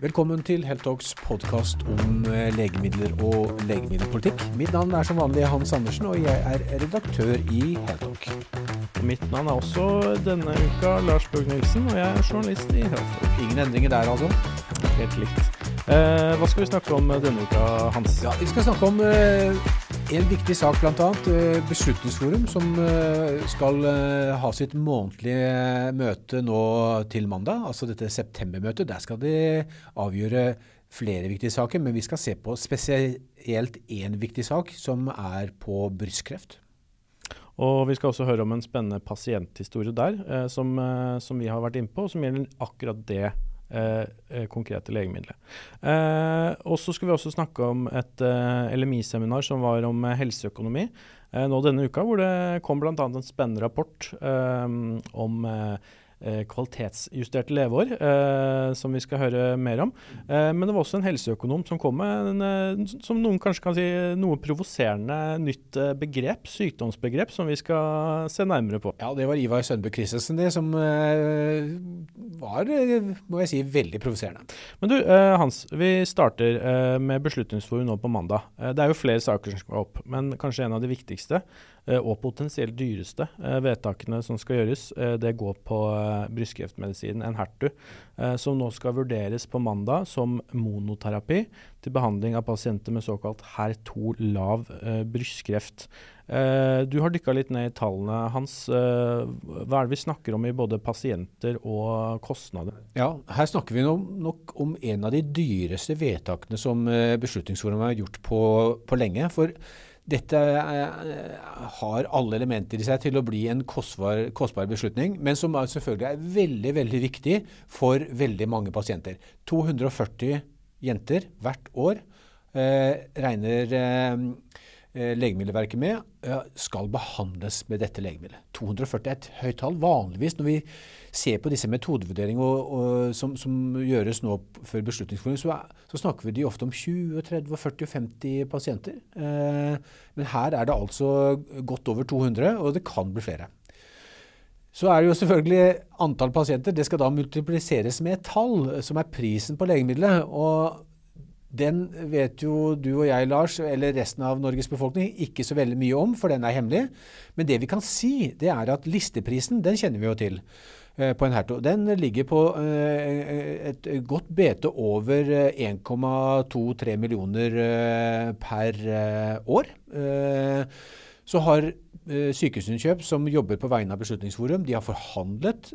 Velkommen til Heltalks podkast om eh, legemidler og legemiddelpolitikk. Mitt navn er som vanlig Hans Andersen, og jeg er redaktør i Heltalk. Mitt navn er også denne uka Lars Bøg Nilsen, og jeg er journalist i Heltalk. Ingen endringer der, altså? Helt likt. Eh, hva skal vi snakke om denne uka, Hans? Ja, Vi skal snakke om eh, en viktig sak, bl.a. Eh, Beslutningsforum, som eh, skal eh, ha sitt månedlige møte nå til mandag. Altså dette septembermøtet. Der skal de avgjøre flere viktige saker, men vi skal se på spesielt én viktig sak, som er på brystkreft. Og vi skal også høre om en spennende pasienthistorie der, som, som, vi har vært inne på, som gjelder akkurat det eh, eh konkrete legemidler. Eh, og så skal vi også snakke om et eh, LMI-seminar som var om helseøkonomi nå denne uka, hvor det kom bl.a. en spennende rapport om Eh, kvalitetsjusterte leveår, eh, som vi skal høre mer om. Eh, men det var også en helseøkonom som kom med en, som noen kanskje kan si, noe provoserende nytt begrep, sykdomsbegrep, som vi skal se nærmere på. Ja, det var Ivar Sønbø Christensen, det, som var, må jeg si, veldig provoserende. Men du, Hans, vi starter med Beslutningsforum nå på mandag. Det er jo flere saker som skal opp, men kanskje en av de viktigste Eh, og potensielt dyreste eh, vedtakene som skal gjøres, eh, det går på brystkreftmedisinen Enhertu, som nå skal vurderes på mandag som monoterapi til behandling av pasienter med såkalt HER2-lav brystkreft. Du har dykka litt ned i tallene, Hans. Hva er det vi snakker om i både pasienter og kostnader? Ja, Her snakker vi nok om en av de dyreste vedtakene som Beslutningsforum har gjort på, på lenge. for dette eh, har alle elementer i seg til å bli en kostbar, kostbar beslutning, men som selvfølgelig er veldig veldig viktig for veldig mange pasienter. 240 jenter hvert år eh, regner eh, Legemiddelverket med skal behandles med dette legemiddelet. 240 er et høyt tall. Vanligvis når vi ser på disse metodevurderingene som, som, gjøres nå før beslutningsforum, så, så, snakker vi de ofte om 20, 30, 40, 50 pasienter. Eh, men her er det altså godt over 200, og det kan bli flere. Så er det jo selvfølgelig antall pasienter. Det skal da multipliseres med et tall, som er prisen på legemiddelet. og den vet jo du og jeg, Lars, eller resten av Norges befolkning ikke så veldig mye om, for den er hemmelig. Men det vi kan si, det er at listeprisen, den kjenner vi jo til eh, på en herto. Den ligger på eh, et godt bete over 1,2-3 eh, millioner eh, per eh, år. Eh, så har Sykehusinnkjøp, som jobber på vegne av Beslutningsforum, de har forhandlet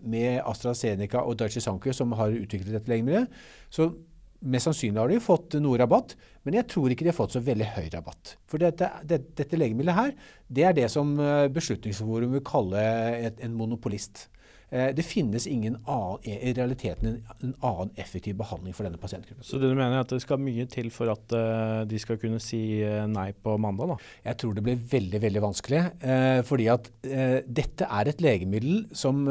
med AstraZeneca og Daiichi Sankyo, som har utviklet dette legemiddelet. Så Mest sannsynlig har de fått noe rabatt, men jeg tror ikke de har fått så veldig høy rabatt. For dette, det, dette legemiddelet her, det er det som eh, Beslutningsforum vil kalle et, en monopolist. Eh, det finnes ingen annen, i realiteten en, en, annen effektiv behandling for denne pasientgruppen. Så det du mener er at det skal mye til for at uh, de skal kunne si nei på mandag? da? Jeg tror det blir veldig veldig vanskelig. Fordi at dette er et legemiddel som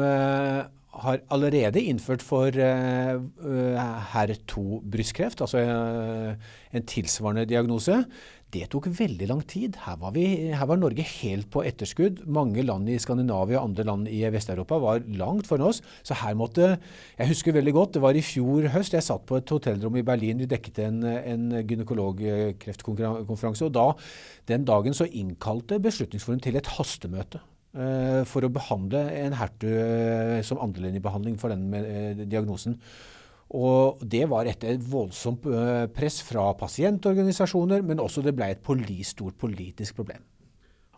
har allerede innført for uh, eh, HER2-brystkreft, altså uh, en tilsvarende diagnose. Det tok veldig lang tid. Her var, vi, her var, Norge helt på etterskudd. Mange land i Skandinavia og andre land i Vest-Europa var langt foran oss. Så her måtte Jeg husker veldig godt, det var i fjor høst. Jeg satt på et hotellrom i Berlin. Vi dekket en, en gynekologkreftkonferanse. Og da, den dagen så innkalte Beslutningsforum til et hastemøte. Eh, for å behandle en hertu eh, som andrelinjebehandling for den med, eh, diagnosen. Og Det var etter et voldsomt press fra pasientorganisasjoner, men også det ble et stort politisk problem.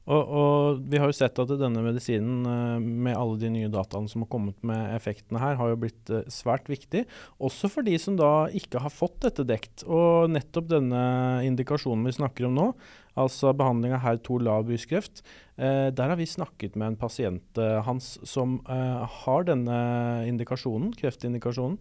Og, og, Vi har jo sett at denne medisinen, med alle de nye dataene som har kommet med effektene her, har jo blitt svært viktig. Også for de som da ikke har fått dette dekt. Og nettopp denne indikasjonen vi snakker om nå, altså behandling av HER2 lav brystkreft, Eh, der har vi snakket med en pasient eh, hans som eh, har denne indikasjonen, kreftindikasjonen,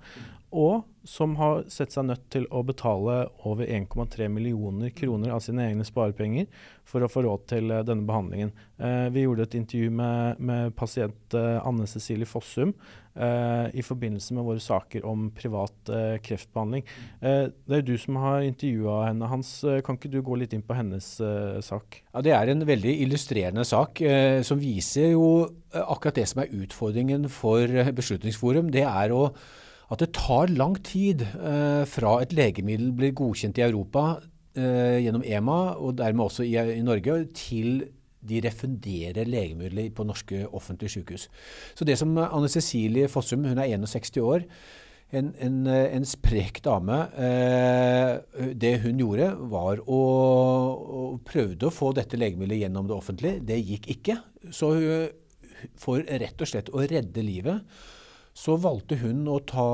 og som har sett seg nødt til å betale over 1,3 millioner kroner av sine egne sparepenger for å få råd til uh, denne behandlingen. Eh, vi gjorde et intervju med, med pasient eh, Anne Cecilie Fossum i forbindelse med våre saker om privat kreftbehandling. det er jo du som har intervjua henne, Hans. kan ikke du gå litt inn på hennes sak? Ja, Det er en veldig illustrerende sak som viser jo akkurat det som er utfordringen for Beslutningsforum. Det er å at det tar lang tid eh, fra et legemiddel blir godkjent i Europa eh, gjennom EMA, og dermed også i, i, Norge, til de refunderer legemidler på norske offentlige sykehus. Så det som Anne Cecilie Fossum, hun er 61 år, en, en, en sprek dame. Eh, det hun gjorde, var å, å prøvde å få dette legemiddelet gjennom det offentlige. Det gikk ikke. Så hun for rett og slett å redde livet så valgte hun å ta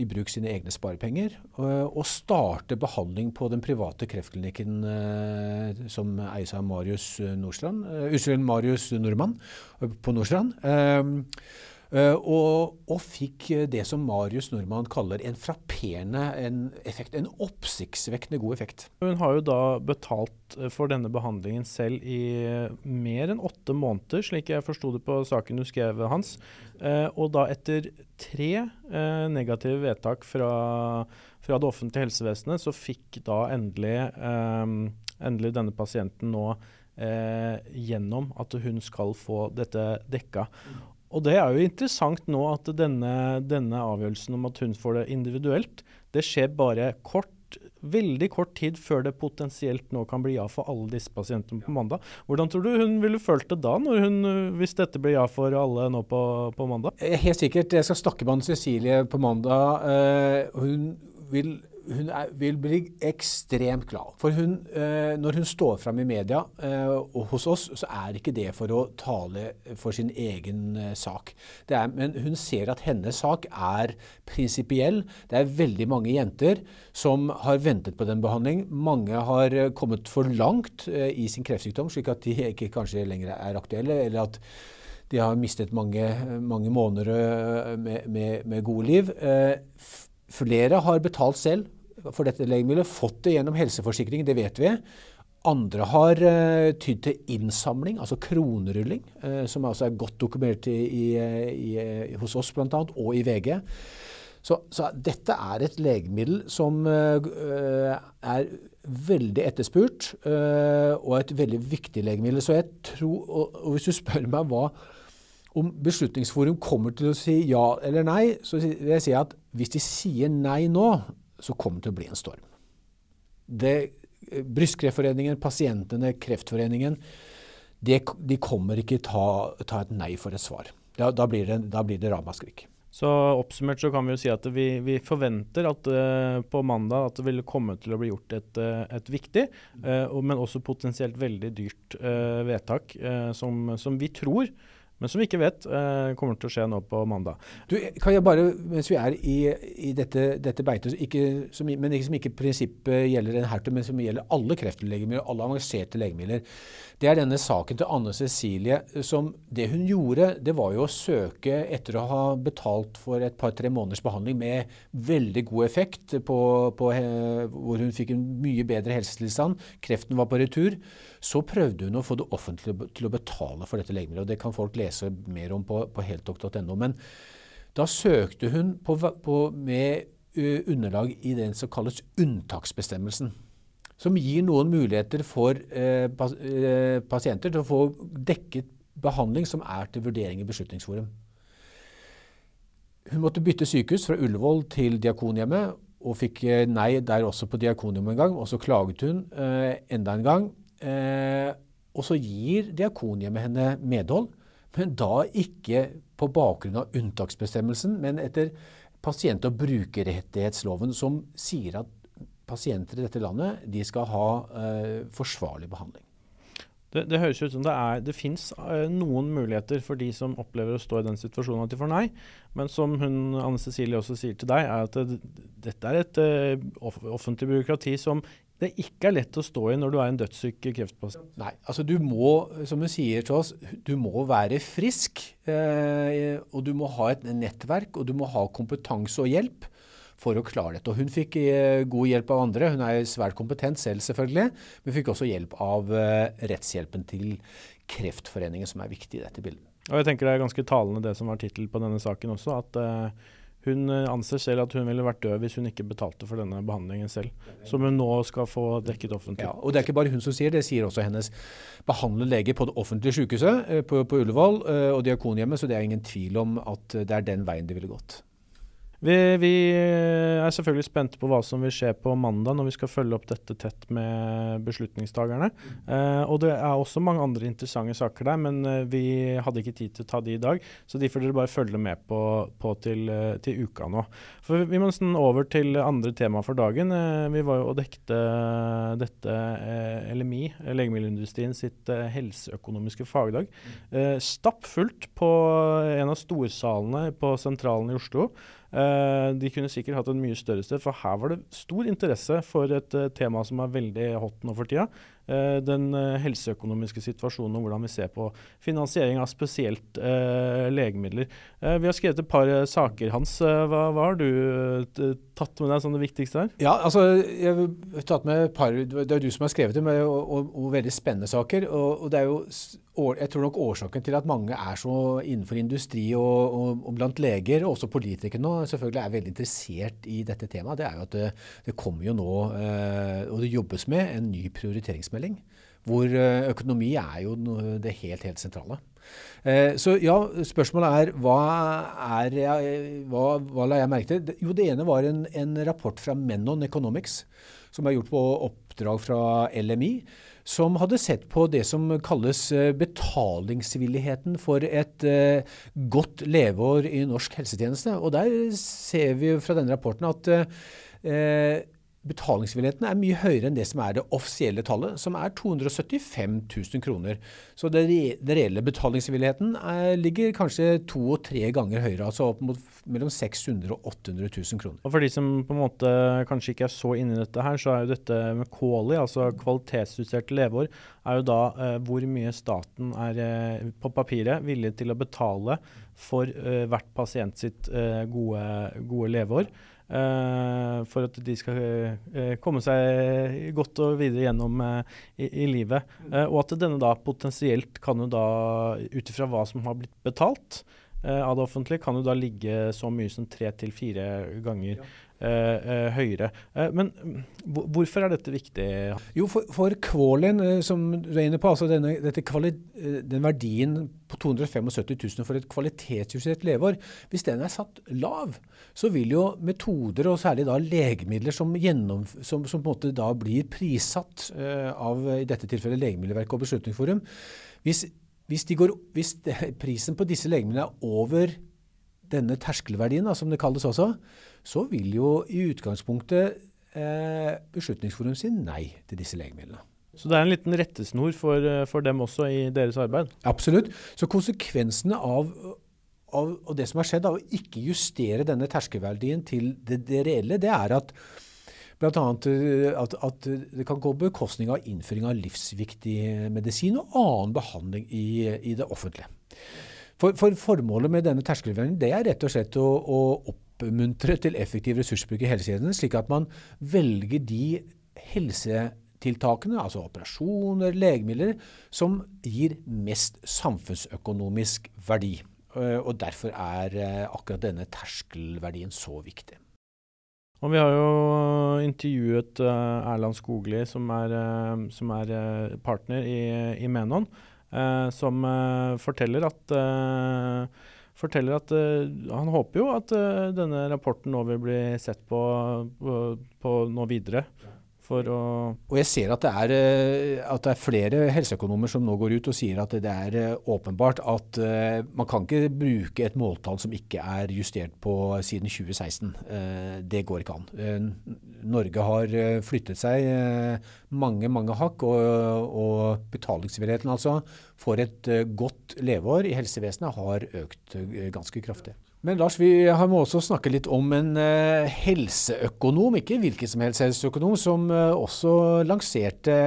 i bruk sine egne sparepenger eh, og starte behandling på den private kreftklinikken eh, som eies av Marius Nordstrand, uh, Marius Nordmann på Nordstrand. Uh, og, og, fikk det som Marius Nordmann kaller en frapperende en effekt. En oppsiktsvekkende god effekt. Hun har jo da betalt for denne behandlingen selv i mer enn åtte måneder, slik jeg forsto det på saken du skrev, Hans. Og da etter tre negative vedtak fra, fra, det offentlige helsevesenet, så fikk da endelig, endelig denne pasienten nå gjennom at hun skal få dette dekka. Og det er jo interessant nå at denne, denne, avgjørelsen om at hun får det individuelt, det skjer bare kort, veldig kort tid før det potensielt nå kan bli ja for alle disse pasientene på mandag. Hvordan tror du hun ville følt det da, hun, hvis dette blir ja for alle nå på, på, mandag? Helt sikkert. Jeg skal snakke med Anne Cecilie på mandag. Uh, hun vil hun er, vil bli ekstremt glad. For hun, eh, når hun står fram i media eh, og hos oss, så er ikke det for å tale for sin egen eh, sak. Er, men hun ser at hennes sak er prinsipiell. Det er veldig mange jenter som har ventet på den behandling. Mange har eh, kommet for langt eh, i sin kreftsykdom, slik at de ikke kanskje lenger er aktuelle. eller at de har mistet mange, mange måneder eh, med, med, med gode liv. Flere har betalt selv for dette legemiddelet, fått det gjennom helseforsikring, det vet vi. Andre har uh, tydd til innsamling, altså kronerulling, uh, som altså er godt dokumentert i, i, i, hos oss bl.a., og i VG. Så, så, dette er et legemiddel som uh, er veldig etterspurt, og et veldig viktig legemiddel. Så jeg tror, og, og hvis du spør meg hva om Beslutningsforum kommer til å si ja eller nei, så vil jeg si at hvis de sier nei nå, så kommer det til å bli en storm. Det, eh, Brystkreftforeningen, pasientene, Kreftforeningen, det, de kommer ikke ta, ta et nei for et svar. Da, da blir det, da det ramaskrik. Så oppsummert så kan vi jo si at vi, vi forventer at uh, på mandag at det vil komme til å bli gjort et, uh, et viktig, uh, men også potensielt veldig dyrt vedtak som, som, vi tror men som vi ikke vet eh, kommer til å skje nå på mandag. Du, kan jeg bare, Mens vi er i, i dette, dette beitet, som, men ikke, som ikke prinsippet gjelder en hertug, men som gjelder alle kreftlegemidler, alle avanserte legemidler, det er denne saken til Anne Cecilie. som Det hun gjorde, det var jo å søke etter å ha betalt for et par-tre måneders behandling med veldig god effekt, på, på, hvor hun fikk en mye bedre helsetilstand. Kreften var på retur. Så prøvde hun å få det offentlige til å betale for dette legemiddelet. og Det kan folk lese mer om på, på heltok.no. Men da søkte hun på, på, med underlag i den som kalles unntaksbestemmelsen. Som gir noen muligheter for eh, pas, eh, pasienter til å få dekket behandling som er til vurdering i Beslutningsforum. Hun måtte bytte sykehus fra Ullevål til Diakonhjemmet, og fikk nei der også på Diakonhjemmet en gang. Og så klaget hun eh, enda en gang. Og så gir Diakonhjemmet henne medhold, men da ikke på bakgrunn av unntaksbestemmelsen, men etter pasient- og brukerrettighetsloven, som sier at pasienter i dette landet de skal ha eh, forsvarlig behandling. Det, det, høres ut som det, er, det fins uh, noen muligheter for de som opplever å stå i den situasjonen at de får nei. Men som hun, Anne Cecilie også sier til deg, er at det, dette er et uh, offentlig byråkrati som det ikke er lett å stå i når du er en dødssyk kreftpasient? Nei, altså du må, som hun sier til oss, du må være frisk. Eh, og du må ha et nettverk, og du må ha kompetanse og hjelp for å klare dette. Og hun fikk eh, god hjelp av andre. Hun er svært kompetent selv, selvfølgelig, men fikk også hjelp av eh, rettshjelpen til Kreftforeningen, som er viktig i dette bildet. Og jeg tenker Det er ganske talende det som var tittelen på denne saken også. at uh, hun eh, anser selv at hun ville vært død hvis hun ikke betalte for denne behandlingen selv. Som hun nå skal få dekket offentlig. Ja, og Det er ikke bare hun som sier det, sier også hennes behandlende lege på det offentlige sykehuset eh, på, på Ullevål eh, og Diakonhjemmet, så det er ingen tvil om at det er den veien de ville gått. Vi, vi, er selvfølgelig spente på hva som vil skje på mandag, når vi skal følge opp dette tett med beslutningstakerne. Eh, og det er også mange andre interessante saker der, men eh, vi hadde ikke tid til å ta de i dag. Så de får dere bare følge med på, på til, eh, til, uka nå. For Vi må nesten over til andre tema for dagen. Eh, vi var jo og dekte dette eh, LMI, legemiddelindustrien sitt eh, helseøkonomiske fagdag. stappfullt på en av storsalene på Sentralen i Oslo. Uh, de kunne sikkert hatt en mye større sted, for her var det stor interesse for et uh, tema som er veldig hot nå for tida. Uh, den helseøkonomiske situasjonen og hvordan vi ser på finansiering av spesielt legemidler. vi har skrevet et par saker, Hans. Hva, hva, har du tatt med deg som det viktigste her? Ja, altså, jeg har tatt med et par, Det er du som har skrevet dem, og, og, og veldig spennende saker. Og, og, det er jo, jeg tror nok årsaken til at mange er så innenfor industri og, blant leger, og også politikere nå, selvfølgelig er veldig interessert i dette temaet, det er jo at det, det kommer jo nå, eh, og det jobbes med, en ny prioriteringsmelding. Hvor eh, økonomi er jo det helt, helt sentrale. Eh, så ja, spørsmålet er hva, er hva, hva la jeg merke til? Jo, det ene var en, en rapport fra Menon Economics, som er gjort på oppdrag fra LMI som hadde sett på det som kalles eh, betalingsvilligheten for et godt leveår i norsk helsetjeneste. Og der ser vi fra denne rapporten at uh, betalingsvilligheten er mye høyere enn det som er det offisielle tallet, som er 275 000 kroner. Så det reelle betalingsvilligheten er, ligger kanskje to og tre ganger høyere, altså opp mot mellom 600 og 800 000 kroner. Og For de som på en måte kanskje ikke er så inne i dette her, så er jo dette med QALY, altså kvalitetsjusterte leveår, er jo da eh, hvor mye staten er eh, på papiret villig til å betale for eh, hvert pasient sitt eh, gode, gode leveår. Uh, for at de skal uh, komme seg godt og videre gjennom uh, i, i, livet. og at denne da potensielt kan jo da, ut ifra hva som har blitt betalt av det offentlige, kan jo da ligge så mye som tre til fire ganger ja. Eh, eh, høyere. Eh, men mm, hvorfor er dette viktig? Jo, for, for Kvålen, som du er inne på, altså denne, den verdien på 275 000 for et kvalitetsjustert leveår, hvis den er satt lav, så vil jo metoder, og særlig da legemidler som, gjennom, som, som på en måte da blir prissatt av i dette tilfellet Legemiddelverket og Beslutningsforum hvis, hvis, går, hvis prisen på disse legemidlene er over denne terskelverdien, da, som det kalles også, så vil jo i utgangspunktet eh, Beslutningsforum si nei til disse legemidlene. Så det er en liten rettesnor for, eh, for dem også i deres arbeid? Absolutt. Så konsekvensene av, av, av det som har skjedd, av å ikke justere denne terskelverdien til det, det reelle, det er at Bl.a. Eh, at, at det kan gå bekostning av innføring av livsviktig medisin og annen behandling i, i det offentlige. For, for, formålet med denne terskelverdenen det er rett og slett å, å oppmuntre til effektiv ressursbruk i helsetjenesten, slik at man velger de helsetiltakene, altså operasjoner, legemidler, som gir mest samfunnsøkonomisk verdi. Eh, og Derfor er eh, akkurat denne terskelverdien så viktig. Og Vi har jo intervjuet eh, Erland Skogli, som er, som er partner i, i Menon, som forteller at forteller at uh, han håper jo at uh, denne rapporten nå vil bli sett på, på, på nå videre. Og jeg ser at det, er, eh, at det, er, flere helseøkonomer som nå går ut og sier at det er åpenbart at uh, man kan ikke bruke et måltall som ikke er justert på siden 2016. Uh, det går ikke an. Norge har flyttet seg mange, mange hakk, og, og betalingsvilligheten altså for et godt leveår i helsevesenet har økt ganske kraftig. Men Lars, vi må også snakke litt om en uh, helseøkonom, ikke hvilken som helst helseøkonom, som også lanserte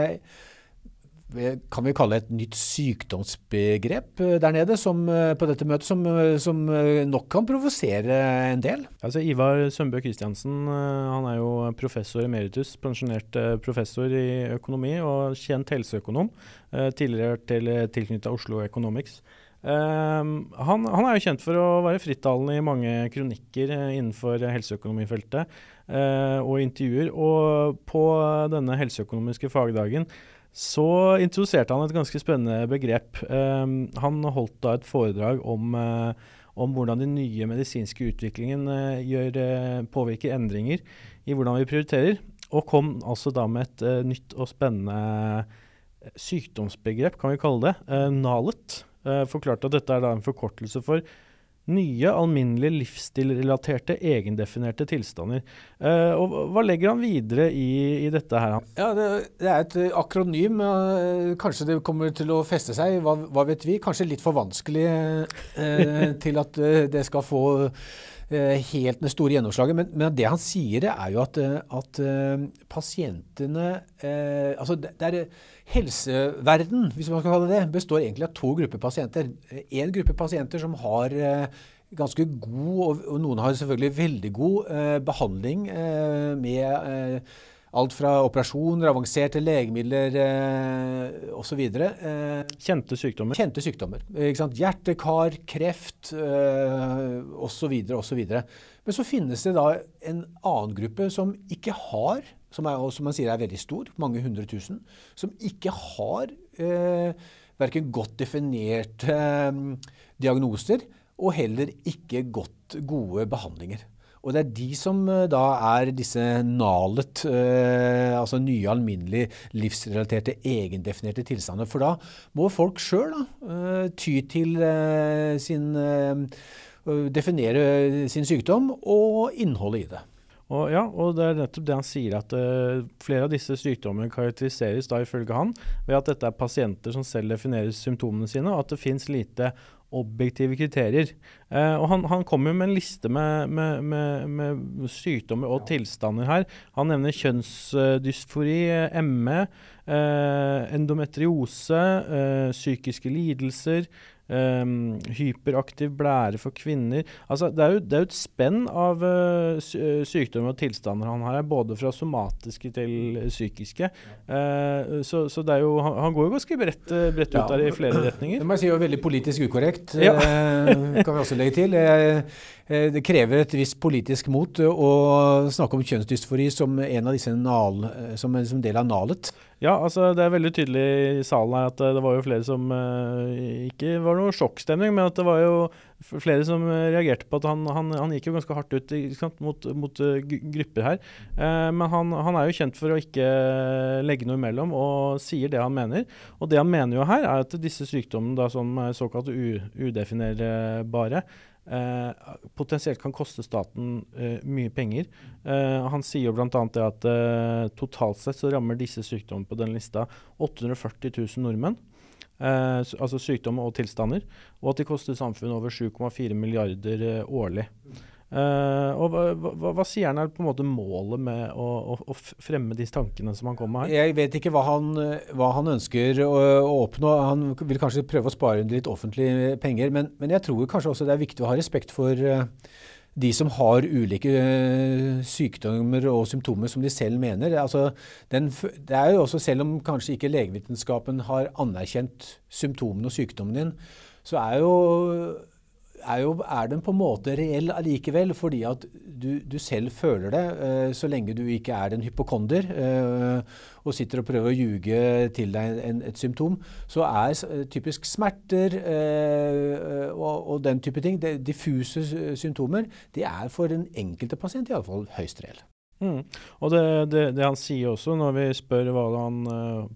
kan vi kalle et nytt sykdomsbegrep eh, der nede som, eh, på dette møtet, som, eh, som nok kan provosere en del? Altså Ivar Sømbø Christiansen han er jo professor emeritus, pensjonert professor i økonomi og kjent helseøkonom. Tidligere til, tilknytta Oslo Economics. Um, han, han, er jo kjent for å være frittalende i mange kronikker innenfor helseøkonomifeltet uh, og intervjuer. Og på denne helseøkonomiske fagdagen så introduserte han et ganske spennende begrep. Um, han holdt da et foredrag om, uh, om hvordan den nye medisinske utviklingen gjør, påvirker endringer i hvordan vi prioriterer. Og kom altså da med et nytt og spennende sykdomsbegrep, kan vi kalle det. NALET. Forklarte at dette er da en forkortelse for nye, alminnelige livsstilrelaterte, egendefinerte tilstander. Uh, og Hva legger han videre i, i dette her? Ja, det, det, er et akronym. Uh, kanskje det kommer til å feste seg, hva, hva vet vi? Kanskje litt for vanskelig uh, til at det skal få helt det store gjennomslaget. Men, men, det han sier, er jo at, at pasientene Altså, det, det er Helseverden hvis man skal kalle det, består egentlig av to grupper pasienter. En gruppe pasienter som har eh, ganske god, og noen har selvfølgelig veldig god eh, behandling eh, med alt fra operasjoner, avanserte legemidler eh, osv. Eh, kjente sykdommer. Kjente sykdommer. Hjerte, kar, kreft eh, osv. osv. Men så finnes det da en annen gruppe som ikke har som, er, som man sier er veldig stor, mange hundre tusen, som ikke har eh, verken godt definerte eh, diagnoser og heller ikke godt gode behandlinger. Og det er de som eh, da er disse NALET, eh, altså nye alminnelige livsrelaterte egendefinerte tilstander. For da må folk sjøl eh, ty til eh, sin eh, Definere sin sykdom og innholdet i det. Og, ja, og det er nettopp det han sier, at uh, flere av disse sykdommene karakteriseres da ifølge han ved at dette er pasienter som selv definerer symptomene sine, og at det fins lite objektive kriterier. Uh, og Han, han kommer med en liste med, med, med, med sykdommer og tilstander her. Han nevner kjønnsdysfori, ME, uh, endometriose, psykiske lidelser, Um, hyperaktiv blære for kvinner. Altså, det, er jo, det er jo et spenn av uh, sykdommer og tilstander han har, både fra somatiske til psykiske. Uh, så, så, det er jo, han, han går jo ganske bredt, bredt ut ja, der i flere retninger. Det må jeg si er veldig politisk ukorrekt, ja. kan vi også legge til. Det krever et visst politisk mot å snakke om kjønnsdysfori som en nal, som en del av nalet. Ja, altså det er veldig tydelig i salen her at eh, det var jo flere som Ikke var noe sjokkstemning, men at det var jo flere som reagerte på at han, han, han gikk jo ganske hardt ut sant, mot, mot grupper her. Men han, han, er jo kjent for å ikke legge noe imellom, og sier det han mener. Og det han mener jo her, er at disse sykdommene da, som er såkalt udefinerbare, Eh, potensielt kan koste staten eh, mye penger. Eh, han sier jo bl.a. det at eh, totalt sett så rammer disse sykdommene på den lista 840 000 nordmenn. Eh, altså sykdommer og tilstander. Og at de koster samfunnet over 7,4 milliarder eh, årlig. Uh, og hva, hva, hva, sier han er på en måte målet med å, å, å, fremme disse tankene som han kommer med her? Jeg vet ikke hva han, hva han ønsker å, å, oppnå. Han vil kanskje prøve å spare litt offentlige penger. Men, men, jeg tror kanskje også det er viktig å ha respekt for uh, de som har ulike uh, sykdommer og symptomer som de selv mener. Altså, den, det er jo også, Selv om kanskje ikke legevitenskapen har anerkjent symptomene og sykdommen din, så er jo er, jo, er den på en måte reell allikevel, fordi at du, du selv føler det, uh, så lenge du ikke er en hypokonder uh, og sitter og prøver å ljuge til deg en, et symptom, så er uh, typisk smerter og, og, den type ting, det, diffuse symptomer, det er for den enkelte pasient iallfall høyst reell. Mm. Og det, det, det, han sier også, når vi spør hva han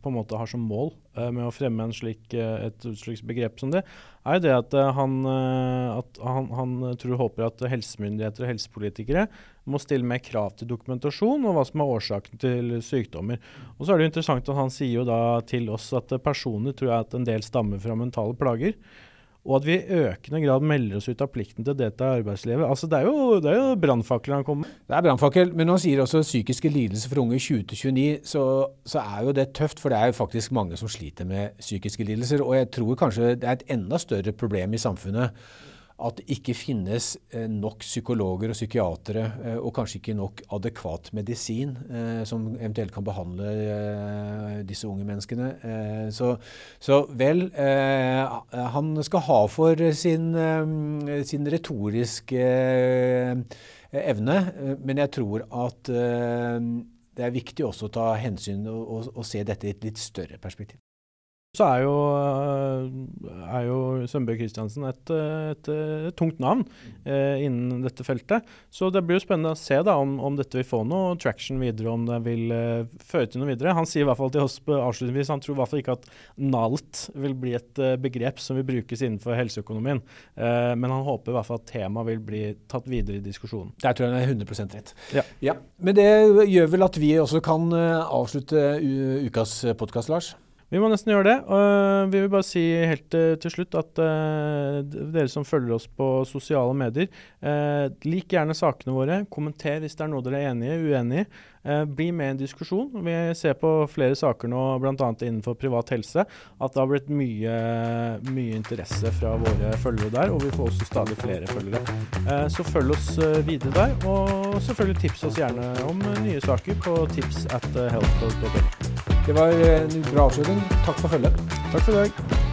på en måte har som mål med å fremme slik, uh, et slikt begrep som det, er det at, han, at han, han, tror håper at helsemyndigheter og helsepolitikere må stille mer krav til dokumentasjon og hva som er årsaken til sykdommer. Og så er det jo interessant at Han sier jo da til oss at personer tror jeg at en del stammer fra mentale plager og at vi i økende grad melder oss ut av plikten til å delta i arbeidslivet. Altså, det er jo, det jo brannfakler han kommer med. Det er brannfakkel, men han sier også psykiske lidelser for unge 20-29, så, så, er jo det tøft. For det er jo faktisk mange som sliter med psykiske lidelser. Og jeg tror kanskje det er et enda større problem i samfunnet at det ikke finnes eh, nok psykologer og psykiatere, eh, og kanskje ikke nok adekvat medisin eh, som eventuelt kan behandle disse unge menneskene. Så, så vel, han skal ha for sin, sin retoriske evne, men jeg tror at det er viktig også å ta hensyn og, og, og se dette i et litt større perspektiv. Så er jo, eh, er jo Sønbø Christiansen et, et, et, tungt navn eh, innen dette feltet. Så det blir jo spennende å se da om, om dette vil få noe traction videre, om det vil eh, føre til noe videre. Han sier i hvert fall til oss avslutningsvis han tror i hvert fall ikke at NALT vil bli et eh, begrep som vil brukes innenfor helseøkonomien. Uh, men han håper i hvert fall at temaet vil bli tatt videre i diskusjonen. Der tror jeg han er 100 rett. Ja. ja. Men det gjør vel at vi også kan avslutte ukas podkast, Lars? Vi må nesten gjøre det. Uh, vi vil bare si helt uh, til slutt at uh, dere som følger oss på sosiale medier, lik gjerne sakene våre. Kommenter hvis det er noe dere er enige i. bli med i en diskusjon. Vi ser på flere saker nå, bl.a. innenfor privat helse, at det har blitt mye, mye, interesse fra våre følgere der. Og vi får også stadig flere følgere. så følg oss videre der. Og selvfølgelig tips oss gjerne om nye saker på tips at healthcode.no. Det var en bra avslutning. Takk for følget. Takk for i dag.